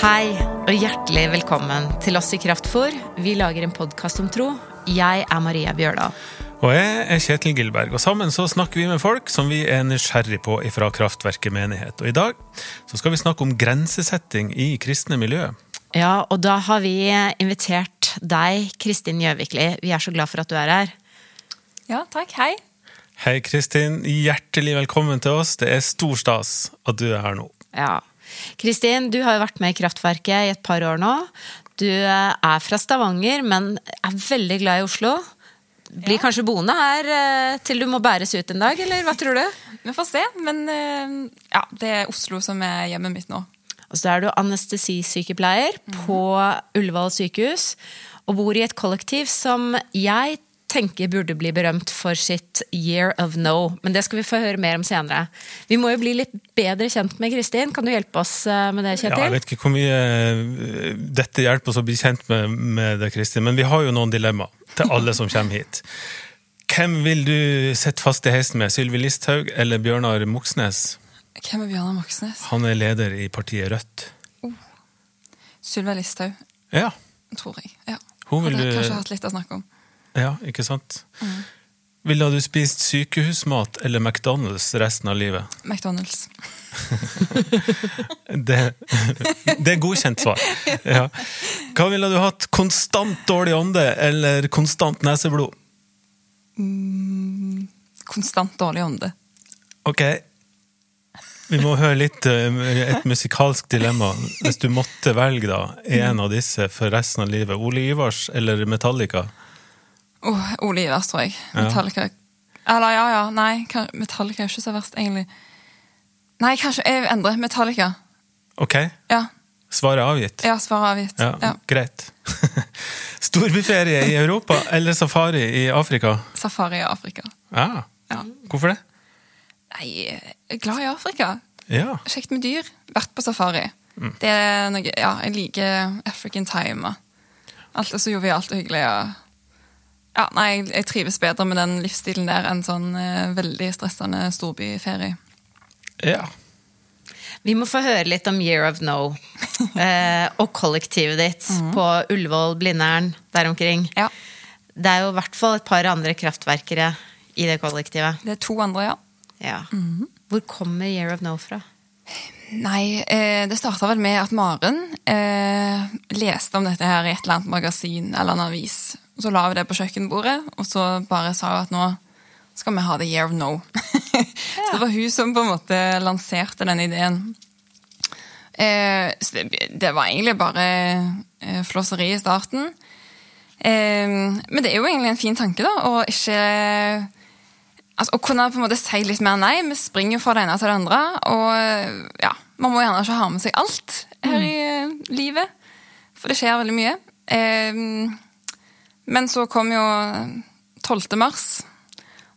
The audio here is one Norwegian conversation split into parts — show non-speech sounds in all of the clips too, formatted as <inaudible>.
Hei og hjertelig velkommen til oss i Kraftfor. Vi lager en podkast om tro. Jeg er Maria Bjørdal. Og jeg er Kjetil Gilberg, og sammen så snakker vi med folk som vi er nysgjerrig på ifra Kraftverket menighet. Og i dag så skal vi snakke om grensesetting i kristne miljø. Ja, og da har vi invitert deg, Kristin Gjøvikli. Vi er så glad for at du er her. Ja, takk. Hei. Hei, Kristin. Hjertelig velkommen til oss. Det er stor stas at du er her nå. Ja. Kristin, du har jo vært med i Kraftverket i et par år nå. Du er fra Stavanger, men er veldig glad i Oslo. Blir kanskje boende her eh, til du må bæres ut en dag, eller hva tror du? Vi får se, men eh, ja, det er Oslo som er hjemmet mitt nå. Og så er du anestesisykepleier på Ullevål sykehus, og bor i et kollektiv som jeg tenker burde bli berømt for sitt Year of No. Men det skal vi få høre mer om senere. Vi må jo bli litt bedre kjent med Kristin. Kan du hjelpe oss eh, med det, Kjetil? Ja, jeg vet ikke hvor mye eh, dette hjelper oss å bli kjent med, med det, Kristin, men vi har jo noen dilemmaer til alle som kommer hit. Hvem vil du sitte fast i heisen med? Sylvi Listhaug eller Bjørnar Moxnes? Hvem er Bjørnar Moxnes? Han er leder i partiet Rødt. Sylvia Listhaug, Ja, tror jeg. Ja. Hun vil Hadde du- kanskje hatt litt å snakke om. Ja ikke sant? Ville du spist sykehusmat eller McDonald's resten av livet? McDonald's. <laughs> Det, det er godkjent svar. <laughs> Ja. Hva ville du hatt? Konstant dårlig ånde eller konstant neseblod? Konstant dårlig ånde. Ok. Vi må høre litt eh, et musikalsk dilemma. Hvis du måtte velge da, en av disse for resten av livet. Ole Ivars eller Metallica? Oh, Ole Ivers, tror jeg. Ja. Metallica. Eller ja, ja. Nei, Metallica er ikke så verst, egentlig. Nei, kanskje jeg endrer. Metallica. Ok, Ja. svaret er avgitt. Ja, svaret er avgitt. Ja, Ja. Greit. <laughs> Storbyferie i Europa eller safari i Afrika? Safari i Afrika. Ja. Ja. Hvorfor det? Nei, jeg er glad i Afrika. Ja. Kjekt med dyr. Vært på safari. Det er noe, ja, jeg liker African time. Alt er så jovialt og hyggelig. Og, ja, nei, jeg, trives bedre med den livsstilen der enn sånn eh, veldig stressende storbyferie. ja. Vi må få høre litt om Year of No. <laughs> Eh, og kollektivet ditt på Ullevål, Blindern, der omkring. Ja, Det er jo i hvert fall et par andre kraftverkere i det kollektivet. Det er to andre, ja. Ja. Hvor kommer Year of No fra? Nei, eh, det starta vel med at Maren eh, leste om dette her i et eller annet magasin eller en avis. Og så la vi det på kjøkkenbordet, og så bare sa hun at nå skal vi ha the year of no. <laughs> så det var hun som på en måte lanserte den ideen. Eh, så det, det var egentlig bare eh, flåseri i starten. Eh, men det er jo egentlig en fin tanke, da, å ikke altså, Å kunne på en måte si litt mer nei. Vi springer jo fra det ene til det andre. Og ja, man må gjerne ikke ha med seg alt her i eh, livet. For det skjer veldig mye. Eh, men så kom jo 12. mars,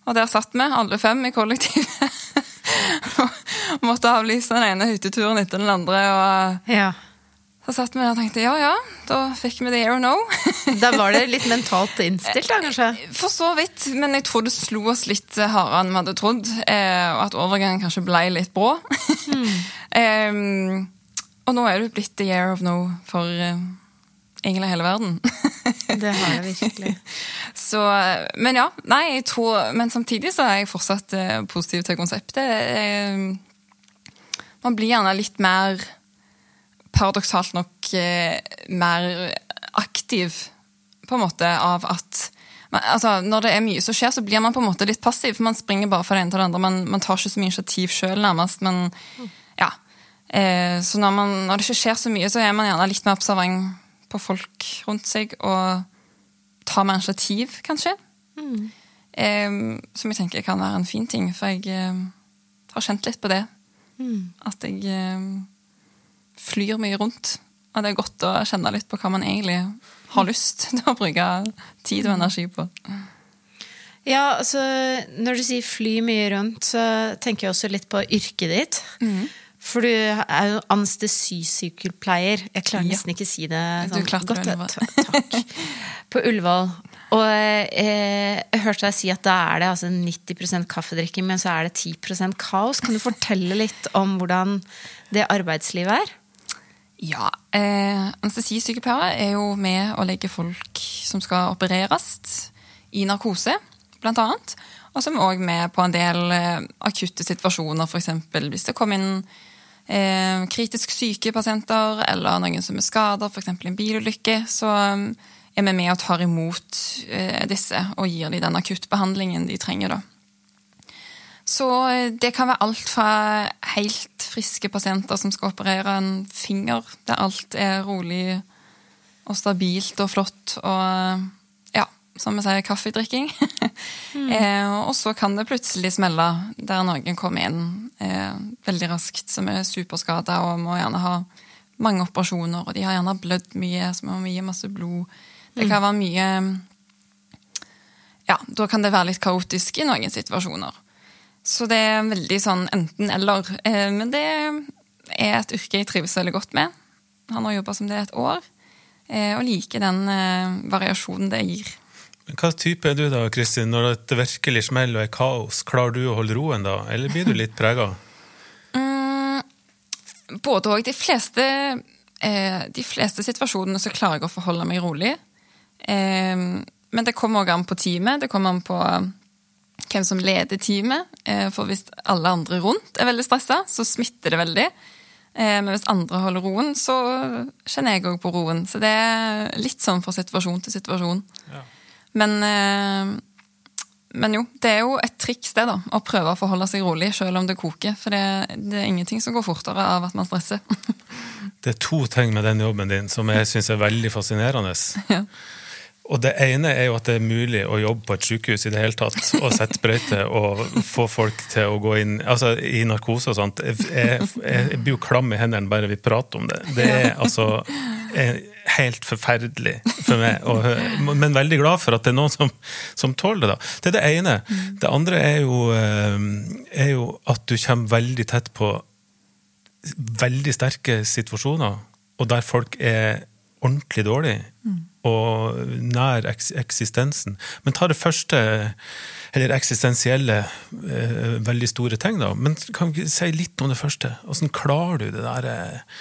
og der satt vi, alle fem i kollektivet. og <laughs> måtte avlyse den ene hytteturen etter den andre. Og Ja. så satt vi der og tenkte ja ja, da fikk vi air or no. <laughs> Da var det litt mentalt innstilt, da, kanskje? For så vidt, men jeg tror det slo oss litt hardere enn vi hadde trodd. Eh, og at overgangen kanskje ble litt brå. <laughs> eh, og nå er det blitt the year of no for eh, egentlig hele verden. <laughs> Det har det virkelig. <laughs> så, men ja, nei, jeg tror Men samtidig så er jeg fortsatt eh, positiv til konseptet. Eh, man blir gjerne litt mer paradoksalt nok eh, mer aktiv på en måte av at altså, Når det er mye som skjer, så blir man på en måte litt passiv. for Man springer bare fra det ene til det andre. Man, man tar ikke så mye initiativ sjøl, nærmest. Men ja. Eh, så når, man, når det ikke skjer så mye, så er man gjerne litt mer observant på folk rundt seg og ta mer initiativ, kanskje. Eh, som jeg tenker kan være en fin ting, for jeg eh, har kjent litt på det. At jeg eh, flyr mye rundt. Og det er godt å kjenne litt på hva man egentlig har lyst til å bruke tid og energi på. Ja, altså, Når du sier fly mye rundt, så tenker jeg også litt på yrket ditt. For du er jo anestesisykepleier. Jeg klarer Ja. nesten ikke si det sånn godt. Takk. <laughs> På Ullevål. Og eh, jeg hørte deg si at da er det altså 90% kaffedrikking, men så er det 10% kaos. Kan du fortelle litt om hvordan det arbeidslivet er? Ja, eh, anestesisykepleiere er jo med å legge folk som skal opereres, i narkose, blant annet. Og som òg med på en del eh, akutte situasjoner, f.eks. hvis det kommer inn eh, kritisk syke pasienter eller noen som er skada, f.eks. en bilulykke. Så eh, er vi med og tar imot eh, disse og gir dem den akuttbehandlingen de trenger. da. Så eh, det kan være alt fra helt friske pasienter som skal operere en finger, der alt er rolig og stabilt og flott, og som vi sier, kaffedrikking. <laughs> Mm. eh, og så kan det plutselig smelle der noen kommer inn eh, veldig raskt, som er superskada og må gjerne ha mange operasjoner, og de har gjerne blødd mye, så må gi masse blod. Det kan være mye Ja, da kan det være litt kaotisk i noen situasjoner. Så det er veldig sånn enten-eller. Eh, men det er et yrke jeg trives veldig godt med. Han har jobba som det et år, eh, og liker den eh, variasjonen det gir. Hva type er du da, Kristin? Når det virkelig smeller og er kaos, klarer du å holde roen da, eller blir du litt prega? <laughs> Mm, både òg. De fleste de fleste situasjonene så klarer jeg å forholde meg rolig. men det kommer òg an på teamet. Det kommer an på hvem som leder teamet. Eh, for hvis alle andre rundt er veldig stressa, så smitter det veldig. Eh, men hvis andre holder roen, så kjenner jeg òg på roen. Så det er litt sånn fra situasjon til situasjon. Ja. Men, eh, men jo, det er jo et triks det, da. Å prøve å forholde seg rolig selv om det koker. For det, det er ingenting som går fortere av at man stresser. <laughs> det er to ting med den jobben din som jeg syns er veldig fascinerende. Ja. Og det ene er jo at det er mulig å jobbe på et sykehus i det hele tatt, og sette sprøyter og få folk til å gå inn altså i narkose og sånt. Jeg, jeg, blir jo klam i hendene bare vi prater om det. Det er altså helt forferdelig for meg, og, men veldig glad for at det er noen som, som tåler det. da. Det er det ene. Det andre er jo, eh, er jo at du kommer veldig tett på veldig sterke situasjoner, og der folk er ordentlig dårlige. Og nær eksistensen. Men ta det første, eller eksistensielle, eh, veldig store ting, da. Men kan vi si litt om det første? Åssen klarer du det der eh,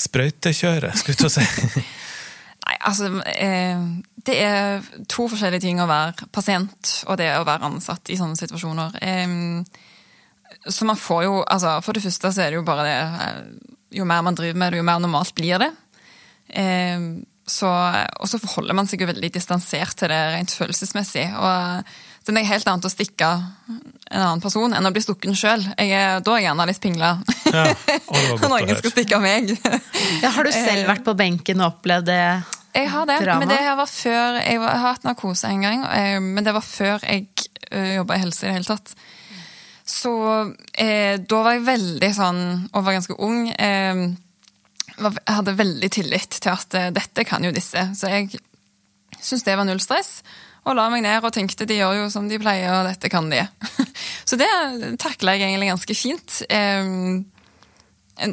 sprøytekjøret, skulle jeg til å si? <laughs> Nei, altså eh, Det er to forskjellige ting å være pasient og det å være ansatt i sånne situasjoner. så man får jo altså For det første så er det jo bare det Jo mer man driver med det, jo mer normalt blir det. Så, og så forholder man seg jo veldig distansert til det rent følelsesmessig. og det er helt annet å stikke en annen person enn å bli stukken sjøl. Da er jeg gjerne litt pingla. Ja, <laughs> Noen skal stikke meg. <laughs> ja, har du selv vært på benken og opplevd det? Jeg har det, drama? men det var før Jeg, har hatt narkose en gang, eh, men det var før jeg eh, jobba i helse i det hele tatt. Så eh, da var jeg veldig sånn, og var ganske ung. Eh, jeg hadde veldig tillit til at eh, dette kan jo disse. Så jeg syntes det var null stress. Og la meg ned og tenkte de gjør jo som de pleier, og dette kan de. <laughs> Så det takla jeg egentlig ganske fint.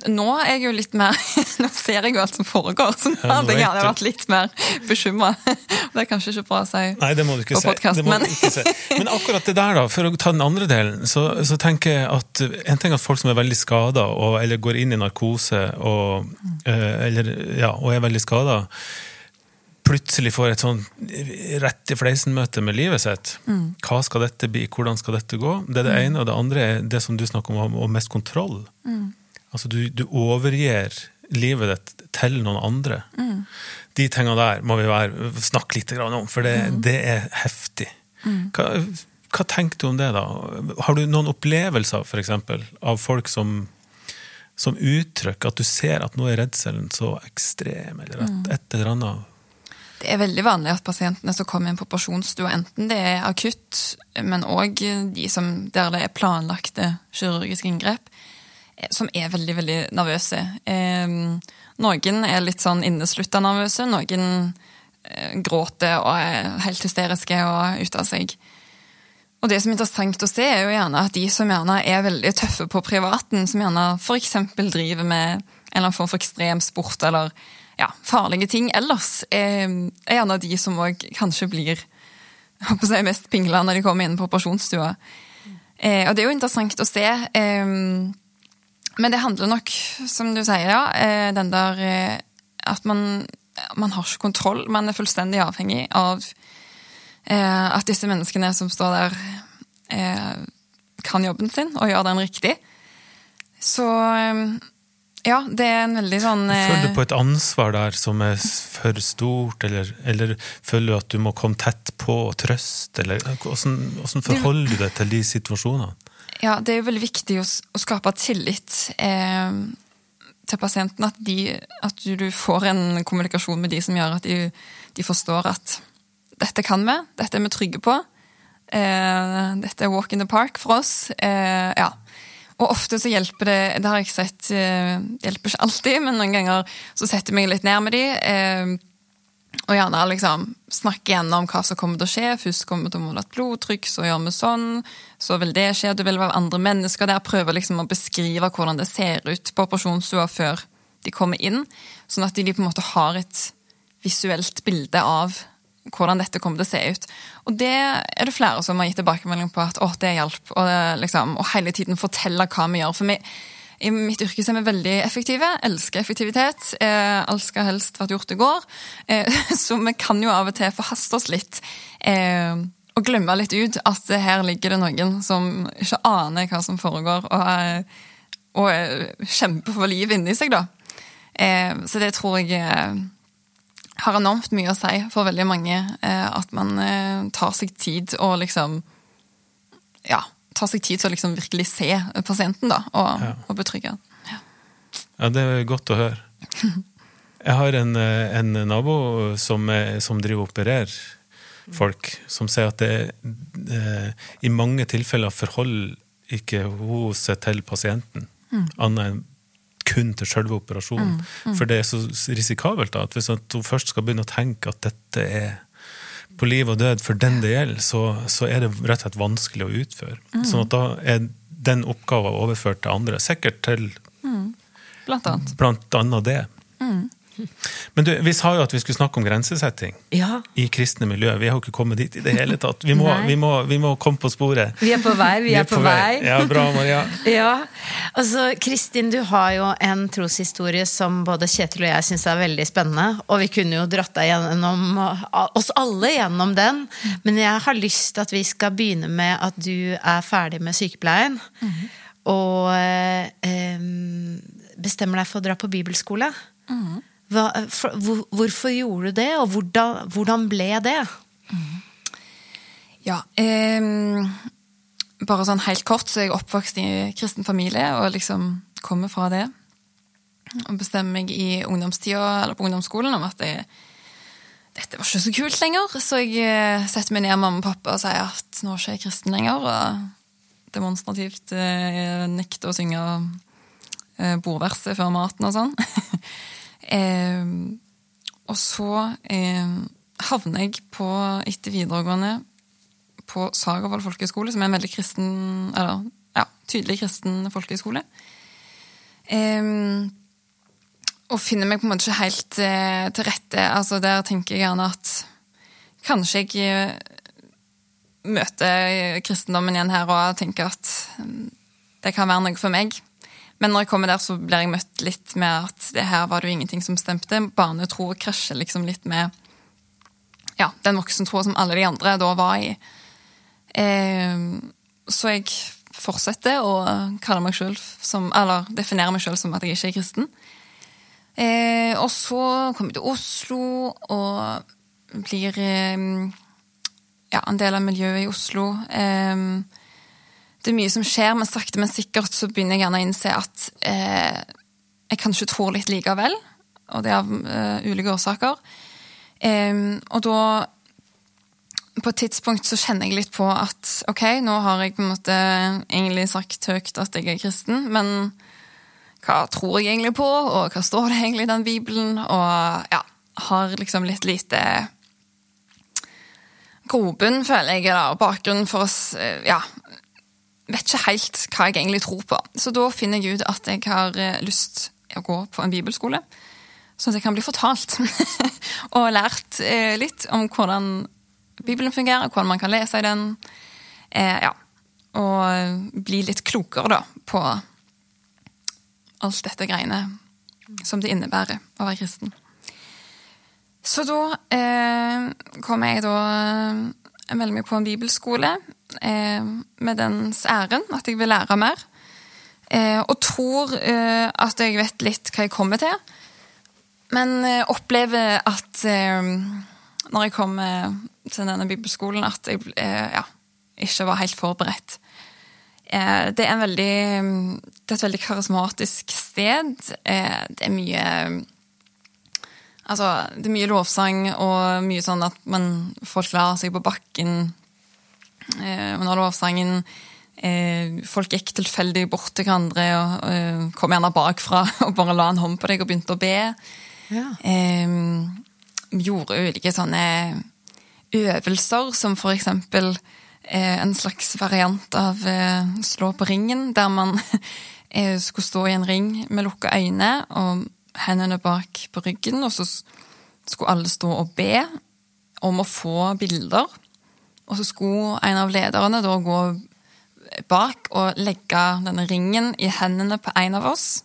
Nå er jeg jo litt mer <laughs> Nå ser jeg jo alt som foregår, så nå hadde jeg vært litt mer bekymra. <laughs> Det er kanskje ikke bra å si Nei, det må du ikke, si. Men... Men akkurat det der, da, for å ta den andre delen, så, så tenker jeg at en ting er at folk som er veldig skada, eller går inn i narkose og, eh, eller, ja, og er veldig skada, plutselig får et sånn rett i fleisen-møte med livet sitt. Mm. Hva skal dette bli, hvordan skal dette gå? Det er det mm. ene, og det andre er det som du snakker om, om mest kontroll. Mm. Altså, du, du, overgir livet ditt til noen andre. Mm. De tingene der må vi være, snakke litt om, for det, mm. det er heftig. Mm. Hva, hva, tenker du om det, da? Har du noen opplevelser, for eksempel, av folk som, som uttrykker at du ser at nå er redselen så ekstrem, eller et, mm. et eller annet? Det er veldig vanlig at pasientene som kommer inn på operasjonsstua, enten det er akutt, men òg de som, der det er planlagte kirurgiske inngrep, som er veldig, veldig nervøse. noen er litt sånn inneslutta nervøse, noen eh, gråter og er helt hysteriske og ute av seg. Og det som er interessant å se, er jo gjerne at de som gjerne er veldig tøffe på privaten, som gjerne f.eks. driver med en eller annen form for ekstremsport eller ja, farlige ting ellers, er, gjerne de som òg kanskje blir si, mest pingla når de kommer inn på operasjonsstua. Eh, og det er jo interessant å se. Eh, Men det handler nok, som du sier, ja, eh, den der eh, at man, man har ikke kontroll. Man er fullstendig avhengig av eh, at disse menneskene som står der, kan jobben sin og gjør den riktig. Så ja, det er en veldig sånn Føler du på et ansvar der som er for stort, eller, eller føler du at du må komme tett på og trøste, eller hvordan, hvordan forholder du deg til de situasjonene? Ja, det er jo veldig viktig å, å skape tillit eh, til pasienten. At, de, at, du får en kommunikasjon med de som gjør at de, de forstår at dette kan vi, dette er vi trygge på. Eh, dette er walk in the park for oss. Eh, ja. Og ofte så hjelper det Det har jeg sett eh, hjelper ikke alltid, men noen ganger så setter jeg meg litt ned med de. Og gjerne liksom snakke gjennom hva som kommer til å skje. Først kommer til å måle et blodtrykk, så gjør vi sånn. Så vil det skje. Du vil være andre mennesker der. Prøve liksom å beskrive hvordan det ser ut på operasjonsstua før de kommer inn. Sånn at de på en måte har et visuelt bilde av hvordan dette kommer til å se ut. Og det er det flere som har gitt tilbakemelding på at å, det hjalp. Og, liksom, og hele tiden fortelle hva vi gjør. For vi, i mitt yrke er vi veldig effektive. Elsker effektivitet. Eh, alt skal helst vært gjort i går. Eh, <laughs> så vi kan jo av og til forhaste oss litt. Eh, og glemme litt ut at her ligger det noen som ikke aner hva som foregår, og, og kjemper for livet inni seg, da. Eh, så det tror jeg eh, har enormt mye å si for veldig mange. Eh, at man tar seg tid og liksom Ja tar seg tid til å liksom virkelig se pasienten da, og, ja. og betrygge. Ja. ja. det er godt å høre. <laughs> Jeg har en, en nabo som, som, driver og opererer folk, som sier at det, eh, i mange tilfeller forholder ikke hun seg til pasienten, mm. annet enn kun til selve operasjonen. Mm. Mm. For det er så risikabelt da, at hvis hun først skal begynne å tenke at dette er på liv og død for den det gjelder, så, så, er det rett og slett vanskelig å utføre. Mm. Sånn at da er den oppgaven overført til andre. Sikkert til mm. Blant annet. Blant annet det. Mm. Men du, Vi sa jo at vi skulle snakke om grensesetting ja. i kristne miljø. Vi har jo ikke kommet dit i det hele tatt. Vi må, vi må, vi må komme på sporet. Vi er på vei, vi, vi er, på, på vei. vei. Ja, bra, Maria. <laughs> ja, altså Kristin, du har jo en troshistorie som både Kjetil og jeg syns er veldig spennende. Og vi kunne jo dratt deg gjennom oss alle gjennom den. Men jeg har lyst til at vi skal begynne med at du er ferdig med sykepleien. Mm. Og eh, bestemmer deg for å dra på bibelskole. Mm. Hva, for, hvor, hvorfor gjorde du det, og hvordan, hvordan ble det? Mm. Ja eh, Bare sånn helt kort, så er jeg oppvokst i kristen familie og liksom kommer fra det. Og bestemmer meg i ungdomstida, eller på ungdomsskolen om at jeg, dette var ikke så kult lenger. Så jeg eh, setter meg ned med mamma og pappa og sier at nå er ikke jeg kristen lenger. Og demonstrativt eh, nekter å synge eh, bordverset før maten og sånn. <laughs> Og så eh, havner jeg på, etter videregående på Sagervoll folkehøgskole, som er en veldig kristen, eller ja, tydelig kristen folkehøgskole. Eh, og finner meg på en måte ikke helt eh, til rette. Altså, der tenker jeg gjerne at kanskje jeg eh, møter kristendommen igjen her og tenker at mm, det kan være noe for meg. Men når jeg kommer der, så blir jeg møtt litt med at det her var det jo ingenting som stemte. Barnetro krasjer liksom litt med ja, den voksentroa som alle de andre da var i. Eh, så jeg fortsetter å kalle meg selv som, eller definere meg sjøl som at jeg ikke er kristen. Eh, og så kommer jeg til Oslo og blir eh, ja, en del av miljøet i Oslo. Eh, det er mye som skjer, men sakte, men sikkert så begynner jeg gjerne å innse at eh, jeg kanskje tror litt likevel. Og det er av eh, ulike årsaker. Eh, og da På et tidspunkt så kjenner jeg litt på at ok, nå har jeg på en måte egentlig sagt høyt at jeg er kristen, men hva tror jeg egentlig på, og hva står det egentlig i den bibelen? Og ja, har liksom litt lite grobunn, føler jeg, da, og bakgrunn for oss ja, vet ikke helt hva jeg egentlig tror på. Så da finner jeg ut at jeg har eh, lyst å gå på en bibelskole. Sånn at jeg kan bli fortalt <laughs> og lært eh, litt om hvordan Bibelen fungerer, hvordan man kan lese i den. Eh, ja. Og bli litt klokere, da, på alt dette greiene som det innebærer å være kristen. Så da eh, kom jeg da Jeg melder meg på en bibelskole eh, med dens æren at jeg vil lære mer. Eh, og tror eh, at jeg vet litt hva jeg kommer til. Men eh, opplever at når jeg kom til denne bibelskolen, at jeg ja, ikke var helt forberedt. Det er, veldig, det er, et veldig karismatisk sted. Det er mye Altså, det er mye lovsang og mye sånn at man, folk lar seg på bakken eh, det var Eh, folk gikk tilfeldig bort til hverandre og eh, kom gjerne bakfra <laughs> og bare la en hånd på deg og begynte å be. Ja. Gjorde ulike sånne øvelser, som for eksempel eh, en slags variant av slå på ringen, der man <laughs> skulle stå i en ring med lukka øyne og hendene bak på ryggen, og så skulle alle stå og be om å få bilder. Og så skulle en av lederne da gå bak og legge denne ringen i hendene på en av oss.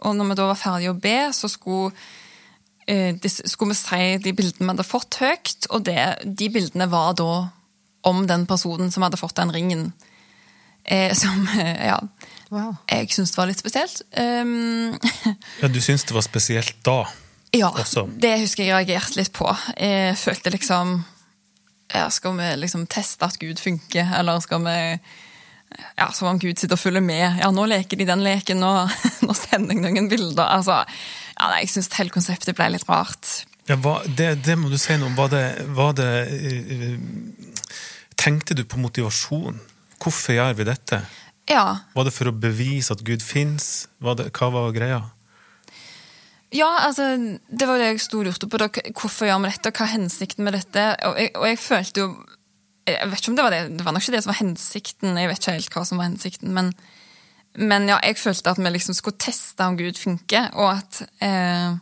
Og når vi da var ferdige å be, så skulle, eh, skulle vi si de bildene vi hadde fått høyt, og det, de bildene var da om den personen som hadde fått den ringen. Eh, som, <laughs> ja Wow. Jeg syns var litt spesielt. Um, <laughs> ja, Du syns det var spesielt da? Ja, også. det husker jeg reagerte litt på. Jeg følte liksom ja, Skal vi liksom teste at Gud funker, eller skal vi ja, Som om Gud sitter og følger med. Ja, nå leker de den leken, nå, <laughs> nå sender jeg noen bilder. Altså, ja, nei, Jeg syns hele konseptet ble litt rart. Ja, hva, det, det, må du si noe om. Var det, var det uh, Tenkte du på motivasjon? Hvorfor gjør vi dette? Ja. Var det for å bevise at Gud fins? Hva var greia? Ja, altså, det var det jeg sto og lurte på. Da. Hvorfor gjør vi dette, hva er hensikten med dette? Og jeg, og jeg, følte jo Jeg vet ikke om det var det, det var nok ikke det som var hensikten. Jeg vet ikke helt hva som var hensikten, men, men ja, jeg følte at vi liksom skulle teste om Gud funker, og at eh,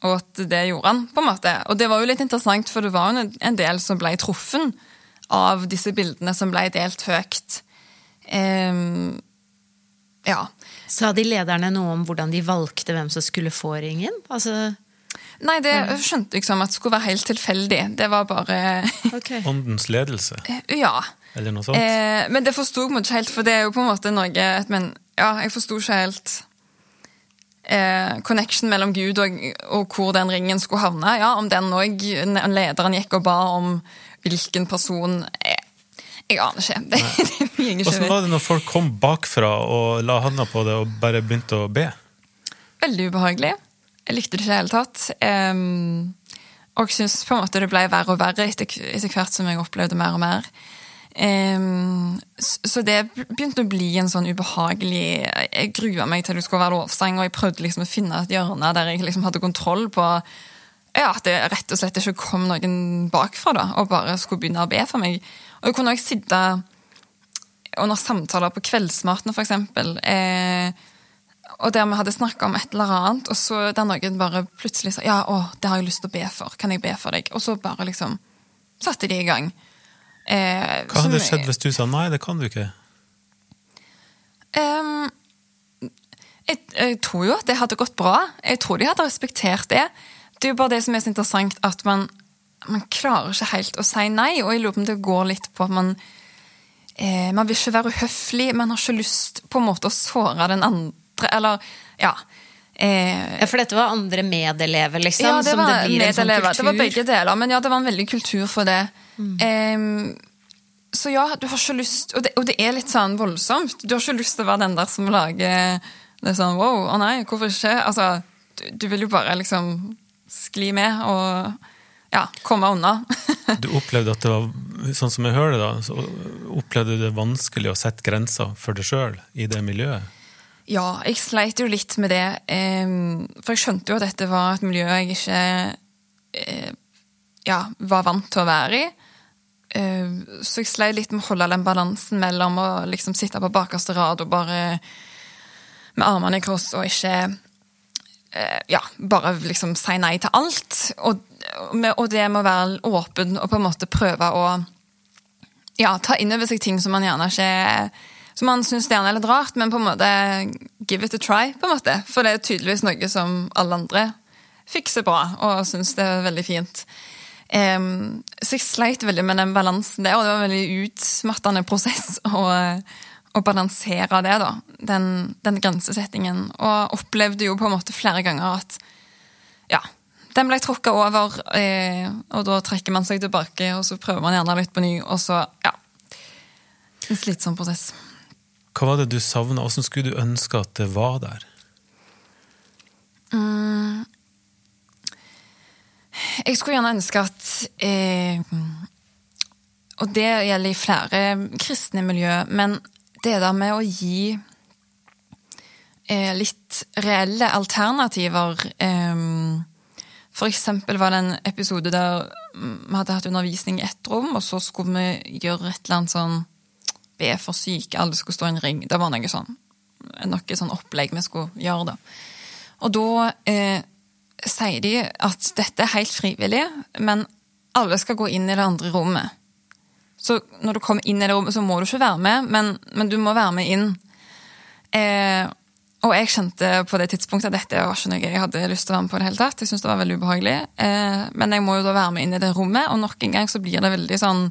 og at det gjorde han, på en måte. Og det var jo litt interessant, for det var jo en del som ble truffet av disse bildene som ble delt høyt. Eh, ja. Sa de lederne noe om hvordan de valgte hvem som skulle få ringen? Altså Nei, det skjønte jeg som at det skulle være helt tilfeldig. Det var bare okay. <laughs> Åndens ledelse? Ja. Eller noe sånt? Eh, men det forsto jeg ikke helt, for det er jo på en måte noe Men ja, jeg forsto ikke helt eh, connection mellom Gud og, og, hvor den ringen skulle havne. Ja, Om den òg lederen gikk og ba om hvilken person eh, jeg aner ikke. Det, det er mye Hvordan var det når folk kom bakfra og la handa på det og bare begynte å be? Veldig ubehagelig. Jeg likte det ikke i det hele tatt. Um, og syns på en måte det ble verre og verre etter, etter hvert som jeg opplevde mer og mer. Um, så det begynte å bli en sånn ubehagelig Jeg grua meg til det skulle være lovsang, og jeg prøvde liksom å finne et hjørne der jeg liksom hadde kontroll på ja, at det rett og slett ikke kom noen bakfra da, og bare skulle begynne å be for meg. Og jeg kunne også sitte under samtaler på kveldsmaten, eksempel. Eh, og der vi hadde snakka om et eller annet, og så der noen bare plutselig sa ja, å, det har jeg lyst til å be for. Kan jeg be for deg? Og så bare liksom satte de i gang. Eh, Hva hadde skjedd hvis du sa nei, det kan du ikke? Um, jeg, jeg, tror jo at det hadde gått bra. Jeg tror de hadde respektert det. Det er jo bare det som er så interessant, at man, man klarer ikke helt å si nei. Og jeg lurer på om det går litt på at man eh, Man vil ikke være uhøflig, man har ikke lyst på en måte å såre den andre, eller ja. Eh, ja, For dette var andre medelever, liksom? Ja, det var det medelever. Sånn det var begge deler, men ja, det var en veldig kultur for det. Mm. Eh, så ja, du har ikke lyst og det, og det, er litt sånn voldsomt. Du har ikke lyst til å være den der som lager det sånn wow, å nei, hvorfor ikke? Altså, du, du vil jo bare liksom skli med og ja, komme unna. du opplevde at det var, sånn som jeg hører det, da, så opplevde du det vanskelig å sette grenser for deg sjøl i det miljøet? Ja, jeg sleit jo litt med det. For jeg skjønte jo at dette var et miljø jeg ikke eh, ja, var vant til å være i. Så jeg sleit litt med å holde den balansen mellom å liksom sitte på bakerste rad og bare med armene i kross og ikke Eh, ja, bare liksom si nei til alt. Og, og, det med å være åpen og på en måte prøve å ja, ta inn over seg ting som man gjerne ikke Som man syns det er litt rart, men på en måte give it a try. på en måte. For det er tydeligvis noe som alle andre fikser bra og syns det er veldig fint. Um, så jeg sleit veldig med den balansen der, og det var en veldig utmattende prosess <laughs> å, å balansere det, da. Den, den, grensesettingen. Og opplevde jo på en måte flere ganger at den ble trukket over, eh, og da trekker man seg tilbake, og så prøver man gjerne litt på ny, og så, ja. En slitsom prosess. Hva var det du savna? Åssen skulle du ønske at det var der? Mm. Jeg skulle gjerne ønske at eh, Og det gjelder i flere kristne miljø, men det der med å gi eh, litt reelle alternativer eh, Eksempel var det en episode der vi hadde hatt undervisning i ett rom, og så skulle vi gjøre et eller annet sånn Be for syke, alle skulle stå i en ring. Det var noe sånn noe sånn opplegg vi skulle gjøre, da. Og da eh, sier de at dette er helt frivillig, men alle skal gå inn i det andre rommet. Så når du kommer inn i det rommet, så må du ikke være med, men, men du må være med inn. Eh, og jeg kjente på det tidspunktet at dette var ikke noe jeg hadde lyst til å være med på. det hele tatt. Jeg synes det var veldig ubehagelig. Eh, men jeg må jo da være med inn i det rommet, og nok en gang så blir det veldig sånn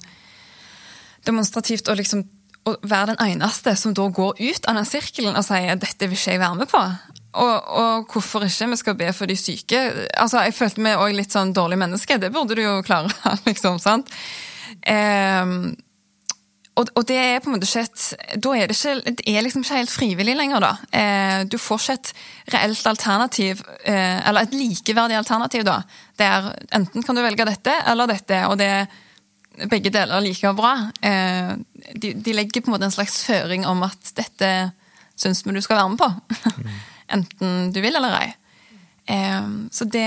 demonstrativt å liksom å være den eneste som da går ut av den sirkelen og sier dette vil ikke jeg være med på. Og, og, hvorfor ikke? Vi skal be for de syke. Altså, Jeg følte meg òg litt sånn dårlig menneske. Det burde du jo klare. <laughs> liksom, sant? Eh, og, og, det er på en måte ikke Da er det ikke, det er liksom ikke helt frivillig lenger, da. Eh, du får ikke et reelt alternativ, eh, eller et likeverdig alternativ, da. Der enten kan du velge dette eller dette, og det er begge deler like bra. Eh, de, de, legger på en måte en slags føring om at dette syns vi du skal være med på. <laughs> Enten du vil eller ei. så det,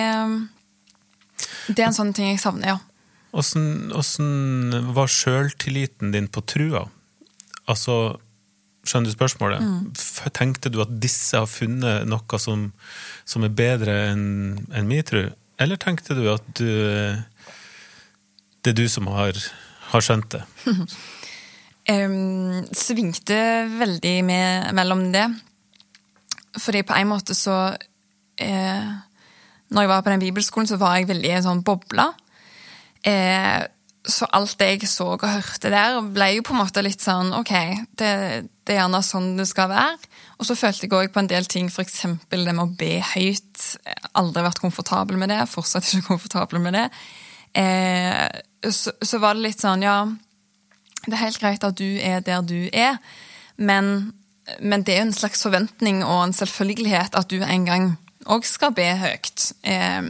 det er en sånn ting jeg savner, ja. Åssen var sjøltilliten din på trua? Altså, skjønner du spørsmålet? Mm. Tenkte du at disse har funnet noe som, som er bedre enn en min tru? Eller tenkte du at du, det er du som har, har skjønt det? <laughs> um, svingte veldig med, mellom det. Fordi på en måte så eh, Når jeg var på den bibelskolen, så var jeg veldig i en sånn boble. Eh, så alt det jeg så og hørte der, ble jo på en måte litt sånn OK, det, det er gjerne sånn det skal være. Og så følte jeg òg på en del ting, f.eks. det med å be høyt. Aldri vært komfortabel med det. Fortsatt ikke komfortabel med det. Eh, så, så var det litt sånn, ja Det er helt greit at du er der du er, men men det er jo en slags forventning og en selvfølgelighet at du en gang òg skal be høyt. Eh,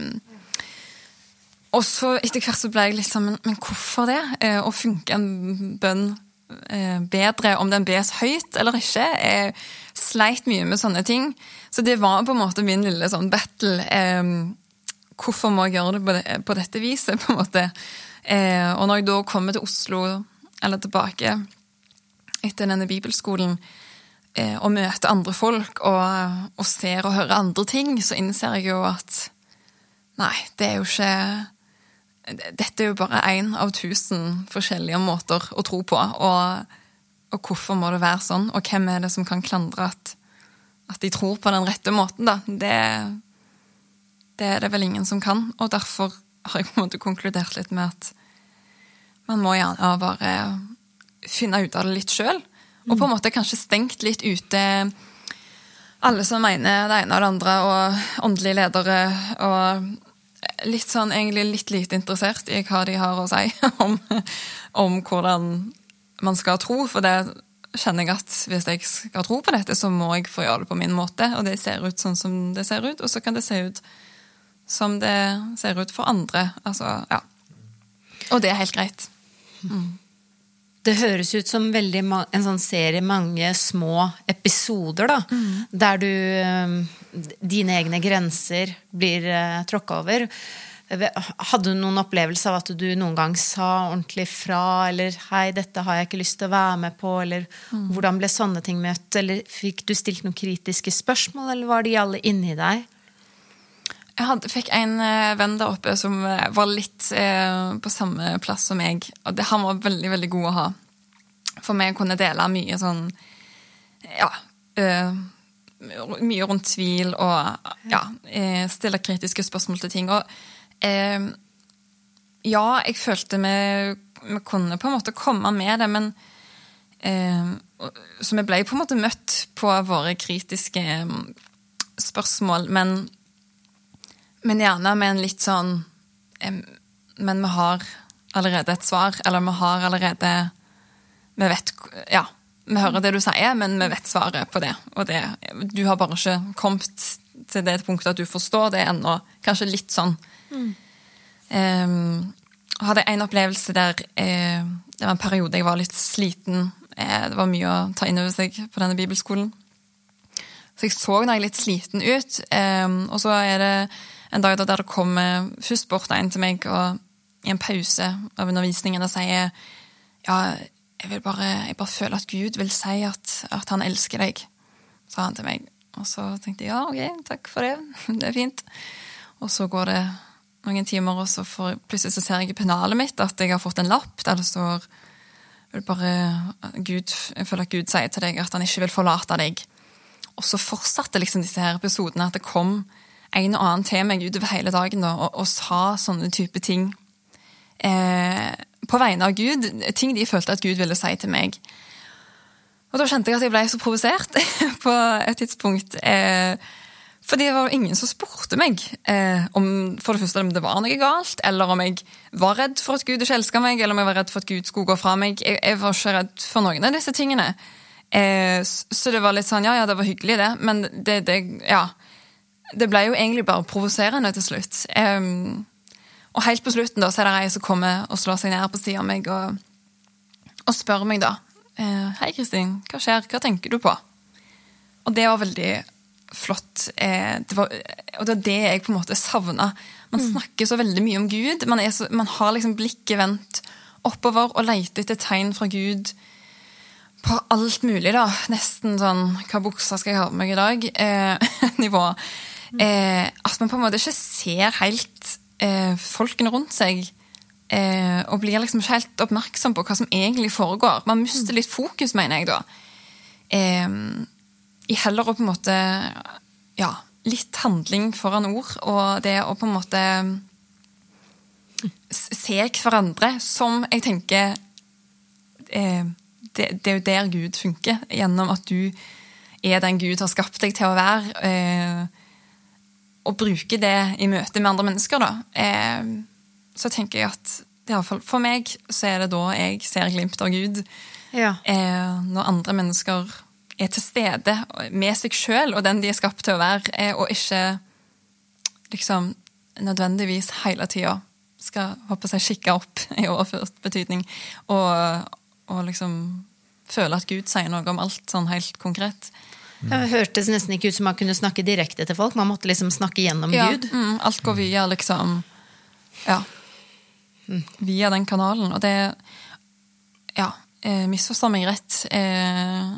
og så etter hvert så ble jeg litt sånn Men, men hvorfor det? Eh, å funke en bønn eh, bedre om den bes høyt eller ikke? Jeg sleit mye med sånne ting. Så det var på en måte min lille sånn battle. Eh, hvorfor må jeg gjøre det på, det, på dette viset, på en måte? Eh, og når jeg da kommer til Oslo, eller tilbake etter denne bibelskolen, eh, og møter andre folk og, og, ser og hører andre ting, så innser jeg jo at Nei, det er jo ikke Dette er jo bare én av tusen forskjellige måter å tro på. Og, og, hvorfor må det være sånn? Og hvem er det som kan klandre at, at de tror på den rette måten, da? Det, det er det vel ingen som kan. Og derfor har jeg på en måte konkludert litt med at man må gjerne bare finne ut av det litt sjøl. Og på en måte kanskje stengt litt ute alle som mener det ene og det andre, og åndelige ledere. Og litt sånn egentlig litt lite interessert i hva de har å si <laughs> om, om hvordan man skal tro. For det kjenner jeg at hvis jeg skal tro på dette, så må jeg få gjøre det på min måte. Og det ser ut sånn som det ser ut, og så kan det se ut som det ser ut for andre. Altså, ja. Og det er helt greit. Mm. Det høres ut som en sånn serie mange små episoder, da. Mm. Der du eh, Dine egne grenser blir uh, eh, tråkka over. Hadde du noen opplevelse av at du noen gang sa ordentlig fra, eller 'hei, dette har jeg ikke lyst til å være med på', eller mm. hvordan ble sånne ting møtt, eller fikk du stilt noen kritiske spørsmål, eller var de alle inni deg? Jeg hadde, fikk en uh, venn der oppe som uh, var litt eh, på samme plass som meg. Og det, han var veldig veldig god å ha. For vi kunne dele mye sånn ja eh, Mye rundt tvil og ja, eh, stille kritiske spørsmål til ting. Og eh, ja, jeg følte vi, vi, kunne på en måte komme med det, men eh, Så vi ble på en måte møtt på våre kritiske eh, spørsmål, men, men gjerne med en litt sånn Men vi har allerede et svar, eller vi har allerede Vi vet Ja vi hører det du sier, men vi vet svaret på det. Og det, du har bare ikke kommet til det punktet at du forstår det ennå. Kanskje litt sånn. Mm. Um, hadde en opplevelse der uh, Det var en periode jeg var litt sliten. Uh, det var mye å ta inn over seg på denne bibelskolen. Så jeg så jeg litt sliten ut. Um, og så er det en dag der det kommer først bort en til meg og i en pause av undervisningen og sier ja, jeg, bare, jeg bare føler at Gud vil si at, at, han elsker deg, sa han til meg. Og så tenkte jeg ja, ok, takk for det, <laughs> det er fint. Og så går det noen timer, og så får, plutselig så ser jeg i pennalet mitt at jeg har fått en lapp der det står bare, Gud, Jeg føler at Gud sier til deg at han ikke vil forlate deg. Og så fortsatte liksom disse her episodene, at det kom en og annen til meg utover hele dagen da, og, og sa sånne type ting. Eh, på vegne av Gud, ting de følte at Gud ville si til meg. Og da kjente jeg at jeg ble så provosert <laughs> på et tidspunkt. Eh, fordi det var ingen som spurte meg eh, om for det første om det var noe galt, eller om jeg var redd for at Gud ikke elska meg, eller om jeg var redd for at Gud skulle gå fra meg. Jeg, jeg var ikke redd for noen av disse tingene. Eh, så det var litt sånn ja, ja, det var hyggelig, det, men det, det ja, det ble jo egentlig bare provoserende til slutt. Um, og helt på slutten da, så er det ei som kommer og slår seg ned på sida av meg og, og, spør meg da eh, Hei, Kristin. Hva skjer? Hva tenker du på? Og det var veldig flott. Eh, det var, og det var det jeg på en måte savna. Man mm. snakker så veldig mye om Gud. Man, så, man har liksom blikket vendt oppover og leter etter tegn fra Gud på alt mulig, da. Nesten sånn Hva buksa skal jeg ha på meg i dag? Eh, <laughs> nivå. Eh, at man på en måte ikke ser helt eh, folkene rundt seg. Eh, og blir liksom ikke helt oppmerksom på hva som egentlig foregår. Man mister litt fokus, mener jeg da. Eh, I heller å på en måte Ja, litt handling foran ord, og det å på en måte se hverandre som jeg tenker eh, det, det, er jo der Gud funker. Gjennom at du er den Gud har skapt deg til å være. Eh, og bruker det i møte med andre mennesker, da, eh, så tenker jeg at iallfall for meg så er det da jeg ser glimt av Gud. Ja. Eh, når andre mennesker er til stede med seg sjøl og den de er skapt til å være, eh, og ikke liksom nødvendigvis hele tida skal håper jeg, kikke opp <laughs> i overført betydning og, og liksom føle at Gud sier noe om alt sånn helt konkret. Det hørtes nesten ikke ut som man kunne snakke direkte til folk. Man måtte liksom snakke gjennom ja, Gud. Mm, alt går via liksom Ja. Via den kanalen. Og det Ja, eh, misforstå meg rett. Eh,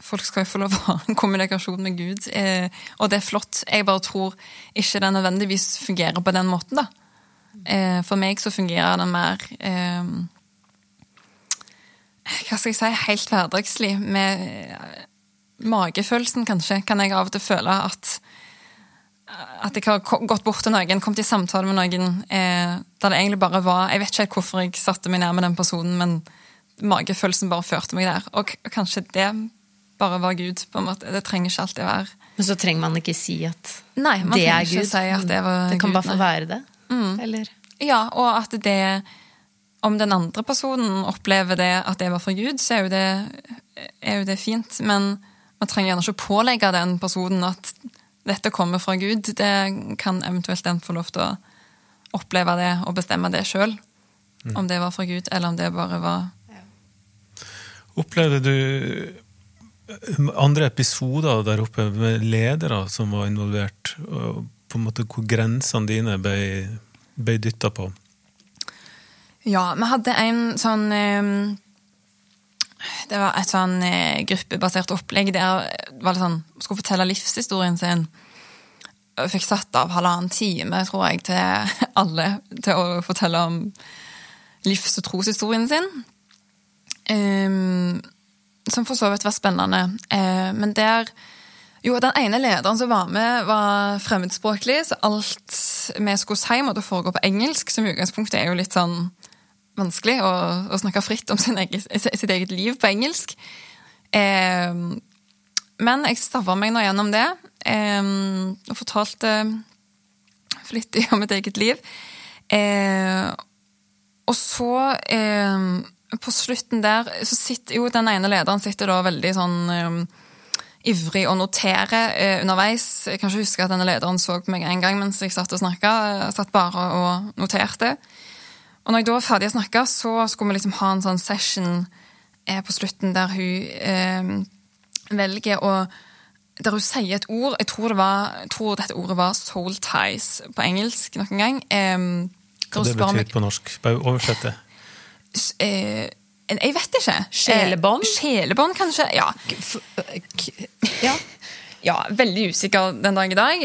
folk skal jo få lov å ha en kommunikasjon med Gud, eh, og det er flott. Jeg bare tror ikke det nødvendigvis fungerer på den måten, da. Eh, for meg så fungerer den mer Hva skal jeg si? Helt hverdagslig. med magefølelsen, kanskje, kan jeg av og til føle at at jeg har gått bort til noen, kommet i samtale med noen eh, der det egentlig bare var Jeg vet ikke helt hvorfor jeg satte meg ned med den personen, men magefølelsen bare førte meg der. Og kanskje det bare var Gud. på en måte. Det trenger ikke alltid være Men så trenger man ikke si at Nei, man det er Gud. Si at det, var det kan Gud, bare få være det? Mm. Eller? Ja, og at det Om den andre personen opplever det at det var for Gud, så er jo det, er jo det fint. Men man trenger gjerne ikke pålegge den personen at dette kommer fra Gud. Det kan eventuelt den få lov til å oppleve det og bestemme det sjøl. Mm. Om det var fra Gud, eller om det bare var Opplevde du andre episoder der oppe med ledere som var involvert, og på en måte hvor grensene dine ble, ble dytta på? Ja, vi hadde en sånn eh, det var et sånn eh, gruppebasert opplegg der var det sånn, skulle fortelle livshistorien sin. Jeg fikk satt av halvannen time, tror jeg, til <laughs> alle til å fortelle om livs- og troshistorien sin. Um, som for så vidt var spennende. Uh, men der Jo, den ene lederen som var med, var fremmedspråklig, så alt vi skulle si, måtte foregå på engelsk, som i utgangspunktet er jo litt sånn vanskelig å, å snakke fritt om eget, sitt eget liv på engelsk. Eh, men jeg stava meg nå gjennom det, eh, og fortalte flittig <laughs> om mitt eget liv. Eh, og så eh, på slutten der så sitter jo den ene lederen sitter da veldig sånn um, ivrig og noterer eh, underveis. Jeg kan ikke huske at denne lederen så på meg en gang mens jeg satt og snakka. Satt bare og noterte. Og når jeg da var ferdig å snakke, så skulle vi liksom ha en sånn session eh, på slutten der hun eh, velger å Der hun sier et ord Jeg tror, det var, jeg tror dette ordet var 'soul ties' på engelsk noen gang. Eh, Hva det betyr på norsk? Bare oversett det eh, Jeg vet ikke. Sjelebånd? Eh, sjelebånd, kanskje. Ja. Ja. Ja. Veldig usikker den dag i dag.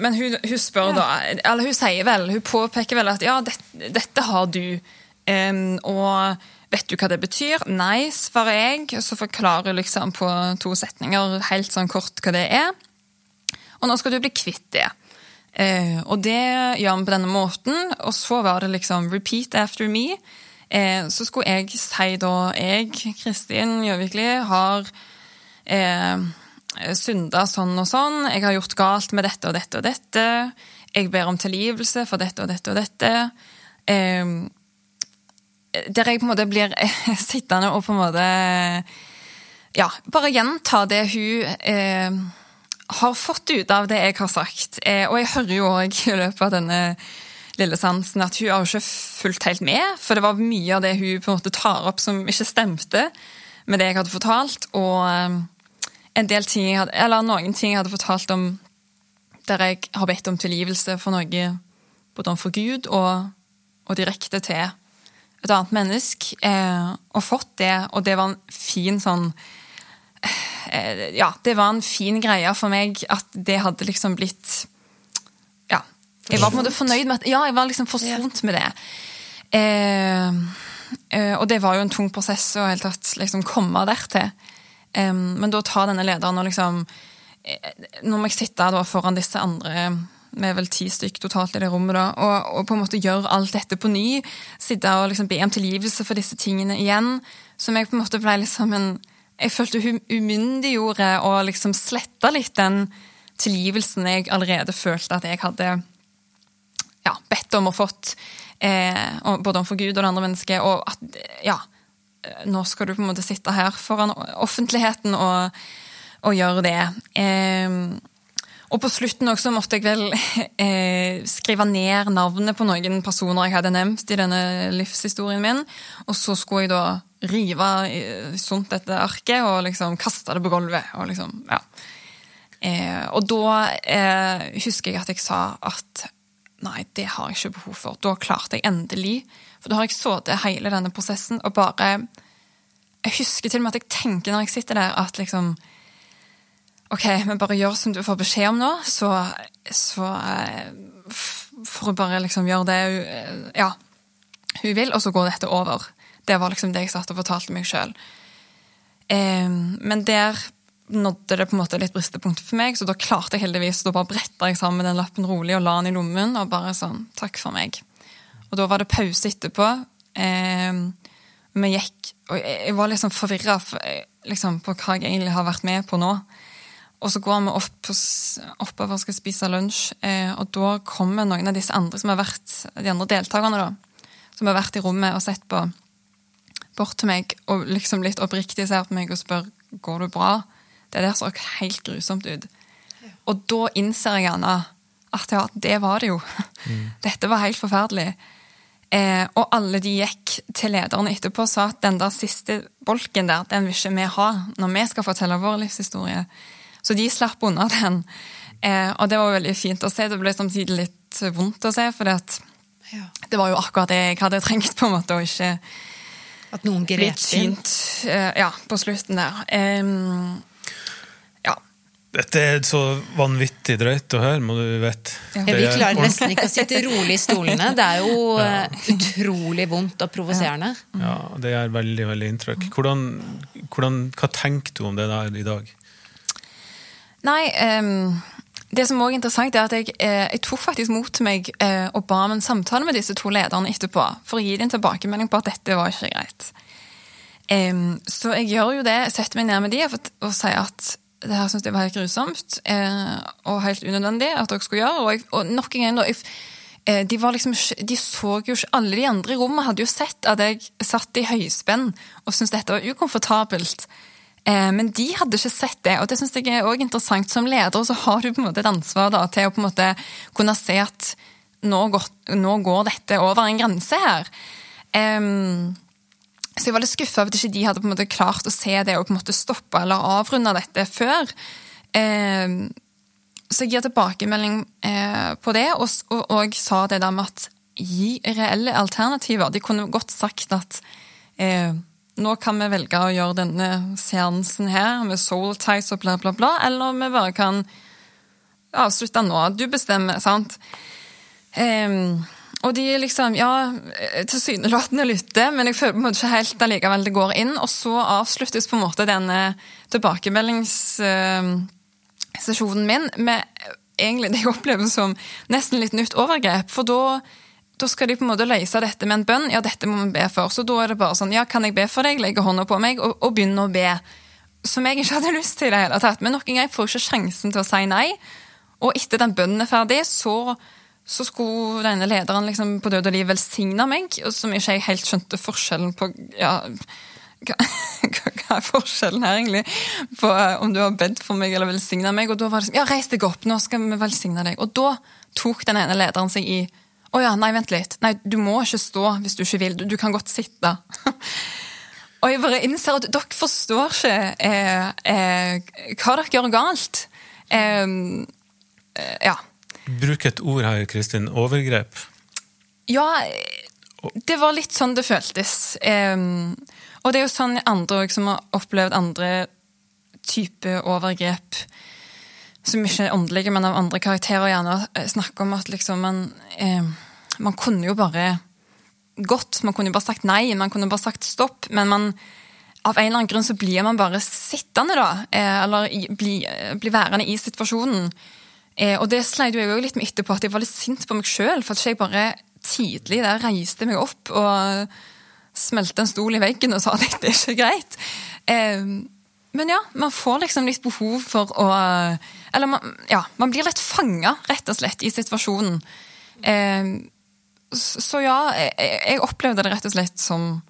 Men hun, hun, spør ja. da Eller hun sier vel, hun påpeker vel at ja, dette, dette har du. Um, og vet du hva det betyr? Nei, svarer jeg. Så forklarer hun liksom på to setninger helt sånn kort hva det er. Og nå skal du bli kvitt det. Uh, og det gjør vi på denne måten. Og så var det liksom repeat after me. Uh, så skulle jeg si da jeg, Kristin Gjøvikli, har eh, synda sånn og sånn. Jeg har gjort galt med dette og dette og dette. Jeg ber om tilgivelse for dette og dette og dette. Eh, der jeg på en måte blir <laughs> sittende og på en måte Ja, bare gjenta det hun eh, har fått ut av det jeg har sagt. Eh, og jeg hører jo òg i løpet av denne Lille Sansen at hun har jo ikke fulgt helt med. For det var mye av det hun på en måte tar opp som ikke stemte med det jeg hadde fortalt. Og um, en del ting jeg hadde, eller noen ting jeg hadde fortalt om der jeg har bedt om tilgivelse for noe både overfor Gud og, og, direkte til et annet menneske. Eh, og fått det, og det var en fin sånn eh, Ja, det var en fin greie for meg at det hadde liksom blitt Ja. jeg var på en måte fornøyd med at Ja, jeg var liksom forsont med det. Eh, eh, og det var jo en tung prosess å helt tatt liksom komme dertil. Eh, men da ta denne lederen og liksom eh, Nå må jeg sitte da foran disse andre vi er vel ti stykk totalt i det rommet, da, og, og, på en måte gjøre alt dette på ny. Sitte og liksom be om tilgivelse for disse tingene igjen. Som jeg på en måte ble liksom en Jeg følte hun umyndiggjorde og liksom sletta litt den tilgivelsen jeg allerede følte at jeg hadde ja, bedt om og fått, eh, både overfor Gud og det andre mennesket. Og at ja, nå skal du på en måte sitte her foran offentligheten og, og gjøre det. Eh, og på slutten også måtte jeg vel <laughs> eh, skrive ned navnet på noen personer jeg hadde nevnt i denne livshistorien min. Og så skulle jeg da rive sunt dette arket og liksom kaste det på gulvet. Og liksom, ja. Eh, og da eh, husker jeg at jeg sa at Nei, det har jeg ikke behov for. Da klarte jeg endelig. For da har jeg sittet hele denne prosessen og bare Jeg husker til og med at jeg tenker når jeg sitter der, at liksom OK, men bare gjør som du får beskjed om nå, så, så eh, får hun bare liksom gjøre det hun, eh, ja, hun vil, og så går dette over. Det var liksom det jeg satt og fortalte meg sjøl. Men der nådde det på en måte litt bristepunkt for meg, så da klarte jeg heldigvis da bare bretta jeg sammen den lappen rolig og la den i lommen og bare sånn Takk for meg. Og da var det pause etterpå. Eh, vi gikk Og jeg var liksom forvirra eh, liksom, på hva jeg egentlig har vært med på nå. Og så går vi opp oppover og skal spise lunsj, eh, og da kommer noen av disse andre som har vært, de andre deltakerne, da, som har vært i rommet og sett på, bort til meg og liksom litt oppriktig ser på meg og spør går det bra. Det der så helt grusomt ut. Og da innser jeg gjerne at ja, det var det jo. Mm. <laughs> Dette var helt forferdelig. Eh, og alle de gikk til lederen etterpå og sa at den der siste bolken der, den vil ikke vi ha når vi skal fortelle vår livshistorie. Så de slapp unna den. Eh, og det var veldig fint å se. Det ble samtidig litt vondt å se, for ja. det var jo akkurat det jeg hadde trengt, på en måte, og ikke At noen grep inn? Eh, ja, på slutten der. Um, Dette er så vanvittig drøyt å høre, må du vite. Ja. Vi er klarer nesten ikke å sitte rolig i stolene. Det er jo <laughs> ja. utrolig vondt og provoserende. Ja, det gjør veldig veldig inntrykk. Hvordan, hvordan, hva tenker du om det der i dag? Nei, um, det som også er interessant, er at jeg, eh, jeg tok faktisk mot til meg eh, og ba om en samtale med disse to lederne etterpå, for å gi dem tilbakemelding på at dette var ikke greit. Um, så jeg gjør jo det, setter meg ned med de og sier at det her syns jeg var helt grusomt eh, og helt unødvendig at dere skulle gjøre. Og, og nok en gang, da, jeg, eh, de, liksom, de så jo ikke Alle de andre i rommet hadde jo sett at jeg satt i høyspenn og syntes dette var ukomfortabelt. Eh, men de hadde ikke sett det, og det synes jeg er også interessant. Som leder så har du på en måte et ansvar da, til å på en måte kunne se at nå går, nå går dette over en grense her. Em, så jeg var litt skuffa over at ikke de hadde på en måte klart å se det og på en måte stoppe eller avrunde dette før. Eh, så jeg gir tilbakemelding eh, på det, og, og, og sa det der med at gi reelle alternativer. De kunne godt sagt at eh, nå kan vi velge å gjøre denne seansen her med soul ties og bla, bla, bla, eller vi bare kan avslutte nå. Du bestemmer, sant? Em, og de liksom, ja, tilsynelatende lytter, men jeg føler på en måte ikke helt allikevel det går inn. Og så avsluttes på en måte denne tilbakemeldingssesjonen min med egentlig det jeg opplever som nesten litt nytt overgrep. For da, da skal de på en måte løse dette med en bønn. Ja, dette må vi be for. Så da er det bare sånn, ja, kan jeg be for deg? Legge hånda på meg og, og begynne å be. Som jeg ikke hadde <laughs> lyst til i det hele tatt. Men nok en gang jeg får ikke sjansen til å si nei. Og etter den bønnen er ferdig, så, så skulle denne lederen liksom på død og liv velsigne meg, og som ikke jeg helt skjønte forskjellen på ja, <laughs> hva, hva er forskjellen her, egentlig? På eh, om du har bedt for meg eller velsigna meg. Og da var det sånn Ja, reis deg opp, nå skal vi velsigne deg. Og da tok den ene lederen seg i Å ja, nei, vent litt. Nei, du må ikke stå hvis du ikke vil. Du, du kan godt sitte. <laughs> Og jeg bare innser at dere forstår ikke eh, eh, hva dere gjør galt. Eh, ja. Bruk et ord her, Kristin. Overgrep. Ja, det var litt sånn det føltes. Um, og det er jo sånn andre òg, som har opplevd andre typer overgrep, som ikke er åndelige, men av andre karakterer, gjerne snakker om at liksom man um, Man kunne jo bare gått, man kunne jo bare sagt nei, man kunne bare sagt stopp, men man av en eller annen grunn så blir man bare sittende, da. eh, Eller blir bli værende i situasjonen. Eh, og det sleit jeg også litt med etterpå, at jeg var litt sint på meg sjøl. For at jeg bare tidlig der reiste meg opp og smelte en stol i veggen og sa at <laughs> dette er ikke greit. Men ja, man får liksom litt behov for å Eller man, ja, man blir litt fanga, rett og slett, i situasjonen. Så ja, jeg opplevde det rett og slett som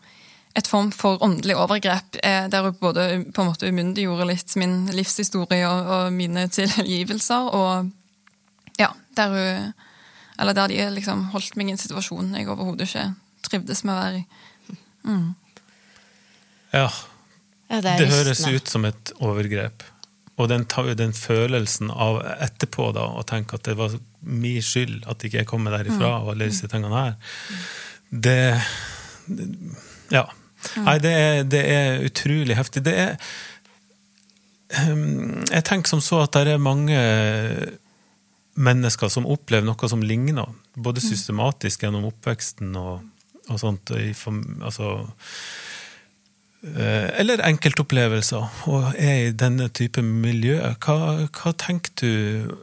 et form for åndelig overgrep, eh, der hun både på en måte umyndiggjorde litt min livshistorie og, og mine tilgivelser, og ja, der hun Eller der de liksom holdt meg i en situasjon jeg overhodet ikke trivdes med å være i. Ja, Ja, det det, høres ut som et overgrep. Og den, den følelsen av etterpå da, å tenke at det var min skyld at ikke jeg kom meg derifra, og alle disse tingene her, det Ja. Nei, det er, det er utrolig heftig. Det er Ehm, Jeg tenker som så at det er mange mennesker som opplever noe som ligner, både systematisk gjennom oppveksten og, og sånt. I, altså, eh, eller enkeltopplevelser, og er i denne type miljø. Hva, hva tenker du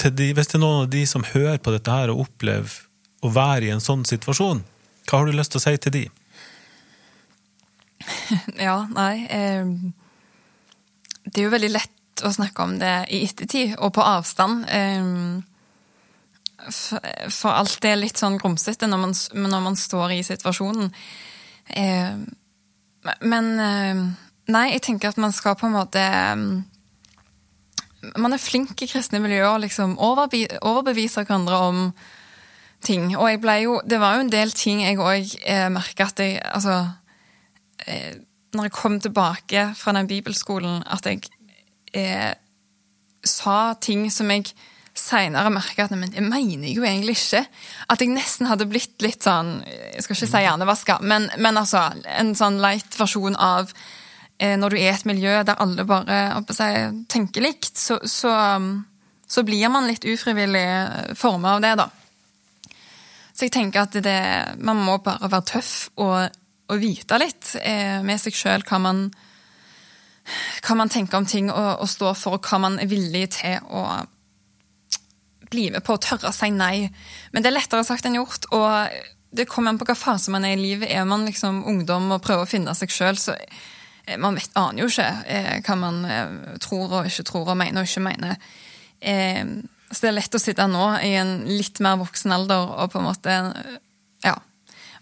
til de, Hvis det er noen av de som hører på dette her og opplever å være i en sånn situasjon, hva har du lyst til å si til de? <laughs> Ja, nei eh, Det er jo veldig lett å snakke om det i ettertid, og på avstand. Eh, for, alt er litt sånn grumsete når, man- når man står i situasjonen. Eh, men Nei, jeg tenker at man skal på en måte Man er flink i kristne miljøer liksom overbe overbevise hverandre om ting. Og jeg ble jo Det var jo en del ting jeg òg eh, merka at jeg Altså når jeg kom tilbake fra den bibelskolen, at jeg eh, sa ting som jeg seinere merka at men det mener jeg jo egentlig ikke. At jeg nesten hadde blitt litt sånn Jeg skal ikke si hjernevaska, men, men altså en sånn light versjon av eh, når du er i et miljø der alle bare seg, tenker likt, så, så, så, blir man litt ufrivillig forma av det, da. Så jeg tenker at det, man må bare være tøff og, og vite litt eh, med seg sjøl hva hva man tenker om ting og, og står for, og hva man er villig til å bli med på, å tørre å si nei. Men det er lettere sagt enn gjort. og det kommer an på hva fase man er i livet. Er man liksom ungdom og prøver å finne seg sjøl, så eh, man vet, aner jo ikke eh, hva man eh, tror og ikke tror og mener og ikke mener. Så det er lett å sitte nå i en litt mer voksen alder og på en måte Ja.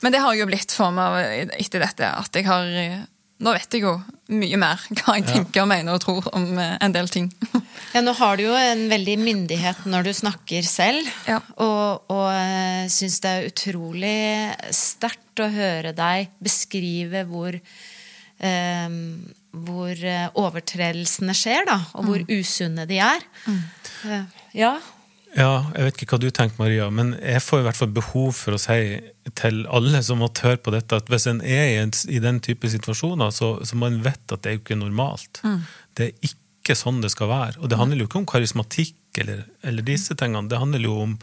Men det har jeg jo blitt for meg etter dette, at jeg har nå vet jeg jo mye mer hva jeg tenker, og mener og tror om eh, en del ting. <laughs> ja, Nå har du jo en veldig myndighet når du snakker selv, ja. og, og eh, syns det er utrolig sterkt å høre deg beskrive hvor eh, hvor eh, overtredelsene skjer, da, og hvor mm. usunne de er. Mm. Ja, ja, jeg vet ikke hva du tenker, Maria, men jeg får i hvert fall behov for å si til alle som måtte høre på dette, at hvis en er i, en, i den type situasjoner, så, så må en vite at det er jo ikke normalt. Mm. Det er ikke sånn det skal være. Og det handler jo ikke om karismatikk eller, eller disse tingene. Det handler jo om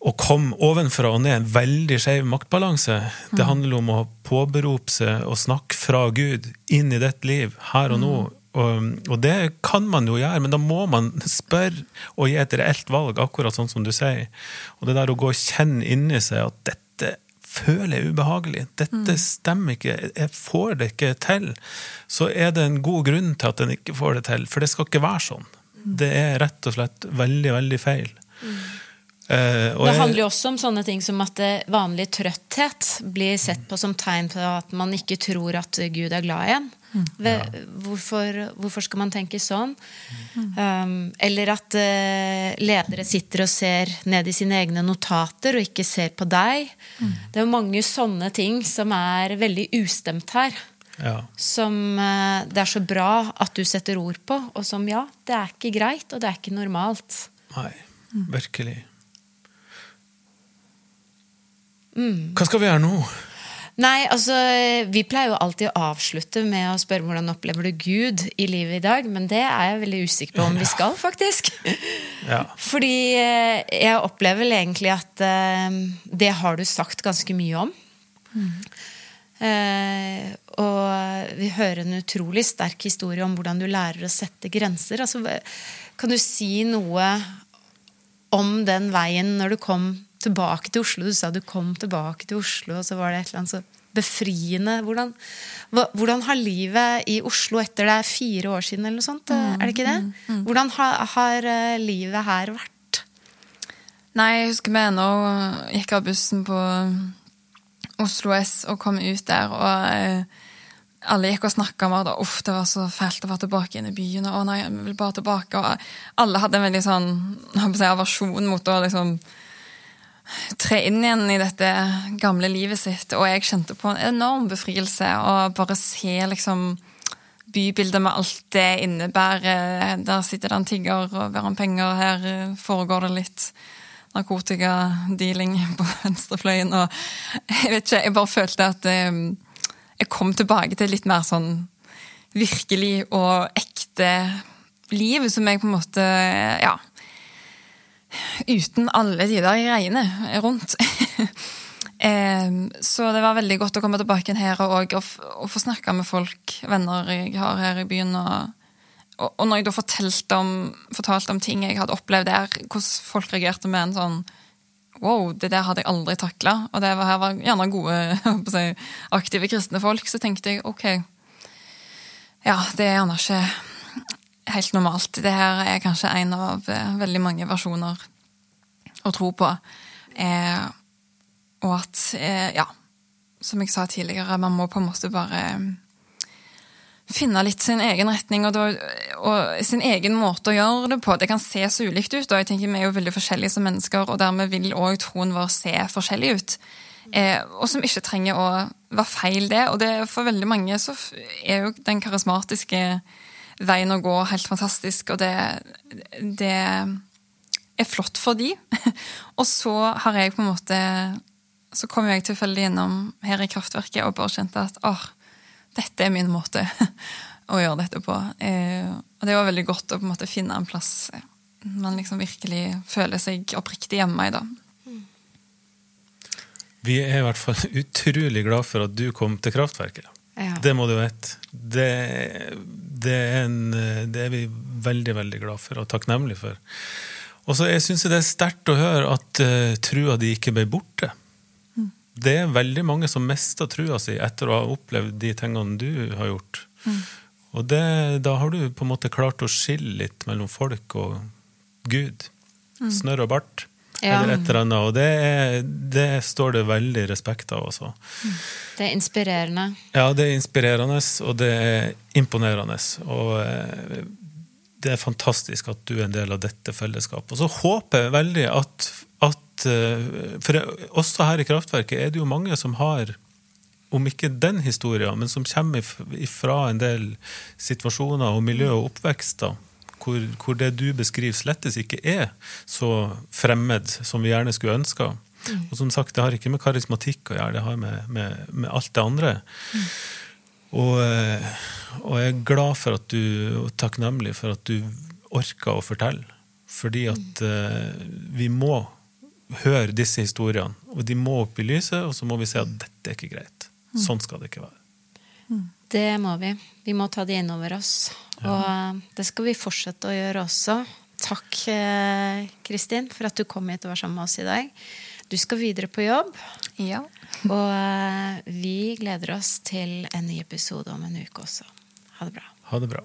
å komme ovenfra og ned en veldig skeiv maktbalanse. Det mm. handler om å påberope seg og snakke fra Gud inn i ditt liv her og nå. Mm. Og, og, det kan man jo gjøre, men da må man spørre og gi et reelt valg, akkurat sånn som du sier. Og det der å gå og kjenne inni seg at dette føler jeg ubehagelig, dette mm. stemmer ikke, jeg får det ikke til, så er det en god grunn til at en ikke får det til. For det skal ikke være sånn. Mm. Det er rett og slett veldig, veldig feil. Mm. Uh, det handler jo også om sånne ting som at vanlig trøtthet blir sett på som tegn på at man ikke tror at Gud er glad i en. Hvorfor, hvorfor, skal man tenke sånn? Um, eller at uh, ledere sitter og ser ned i sine egne notater og ikke ser på deg. Mm. Det er mange sånne ting som er veldig ustemt her. Ja. Som uh, det er så bra at du setter ord på, og som ja, det er ikke greit, og det er ikke normalt. Nei, virkelig. Mm. Hva skal vi gjøre nå? Nei, altså, Vi pleier jo alltid å avslutte med å spørre hvordan opplever du Gud i livet i dag. Men det er jeg veldig usikker på om vi skal, faktisk. Ja. Fordi eh, jeg opplever vel egentlig at uh, det har du sagt ganske mye om. Mm. Uh, og vi hører en utrolig sterk historie om hvordan du lærer å sette grenser. Altså, kan du si noe om den veien når du kom tilbake til Oslo. Du sa du kom tilbake til Oslo, og så var det et eller annet så befriende. Hvordan, hvordan har livet i Oslo etter det er fire år siden, eller noe sånt? Mm, er det ikke det? Mm, mm. Hvordan har, har, eh, livet her vært? Nei, jeg husker vi ennå gikk av bussen på Oslo S og kom ut der, og eh, alle gikk og snakka om at uff, det var så fælt å være tilbake inn i byen. og nei, vi vil bare tilbake. Og alle hadde en veldig sånn aversjon mot å liksom tre inn igjen i dette gamle livet sitt. Og jeg kjente på en enorm befrielse å bare se liksom bybildet med alt det innebærer. Der sitter det en tigger og ber om penger. Her foregår det litt narkotikadealing på <laughs> venstrefløyen. Og jeg vet ikke, jeg bare følte at eh, jeg kom tilbake til litt mer sånn virkelig og ekte liv, som jeg på en måte Ja uten alle de der greiene rundt. <laughs> Så det var veldig godt å komme tilbake her og, og, få snakke med folk, venner jeg har her i byen. Og, og når jeg da fortalte om, fortalte om ting jeg hadde opplevd der, hvordan folk reagerte med en sånn Wow, det der hadde jeg aldri takla. Og det var, her var gjerne gode, <laughs> aktive kristne folk. Så tenkte jeg ok, ja, det er gjerne ikke helt normalt. Det her er kanskje en av eh, veldig mange versjoner å tro på. Eh, og at, eh, ja, som jeg sa tidligere, man må på en måte bare finne litt sin egen retning og, da, og, sin egen måte å gjøre det på. Det kan se så ulikt ut, og jeg tenker vi er jo veldig forskjellige som mennesker, og dermed vil òg troen vår se forskjellig ut. Eh, og som ikke trenger å være feil, det. Og det, for veldig mange så er jo den karismatiske veien å gå helt fantastisk, og det, det er flott for de. <laughs> og så har jeg på en måte Så kom jeg tilfeldig innom her i Kraftverket og bare kjente at åh, dette er min måte <laughs> å gjøre dette på. Eh, og det var veldig godt å på en måte finne en plass man liksom virkelig føler seg oppriktig hjemme i. da. Vi er i hvert fall <laughs> utrolig glad for at du kom til Kraftverket. Ja. Det må du vite. Det, det, er en, det er vi veldig, veldig glad for og takknemlige for. Og så jeg syns det er sterkt å høre at uh, trua di ikke ble borte. Mm. Det er veldig mange som mister trua si etter å ha opplevd de tingene du har gjort. Mm. Og det, da har du på en måte klart å skille litt mellom folk og Gud. Mm. Snørr og bart. Ja. Eller et eller annet. Og det, er- det står det veldig respekt av. Også. Det er inspirerende. Ja, det er inspirerende, og det er imponerende. Og eh, det er fantastisk at du er en del av dette fellesskapet. Og så håper jeg veldig at, at eh, For også her i Kraftverket er det jo mange som har om ikke den historien, men som kommer if- ifra en del situasjoner og miljø og oppvekster hvor, hvor det du beskriver, slettes ikke er så fremmed som vi gjerne skulle ønska. Og som sagt, det har ikke med karismatikk å gjøre, det har med, med, med alt det andre. Og, eh, og jeg er glad for at du, og takknemlig for at du orker å fortelle. Fordi at uh, vi må høre disse historiene, og de må opp i lyset, og så må vi se at dette er ikke greit. Sånn skal det ikke være. Det må vi. Vi må ta det inn over oss. Og eh, det skal vi fortsette å gjøre også. Takk, eh, Kristin, for at du kom hit og var sammen med oss i dag. Du skal videre på jobb, Ja. og eh, vi gleder oss til en ny episode om en uke også. Ha det bra. Ha det bra.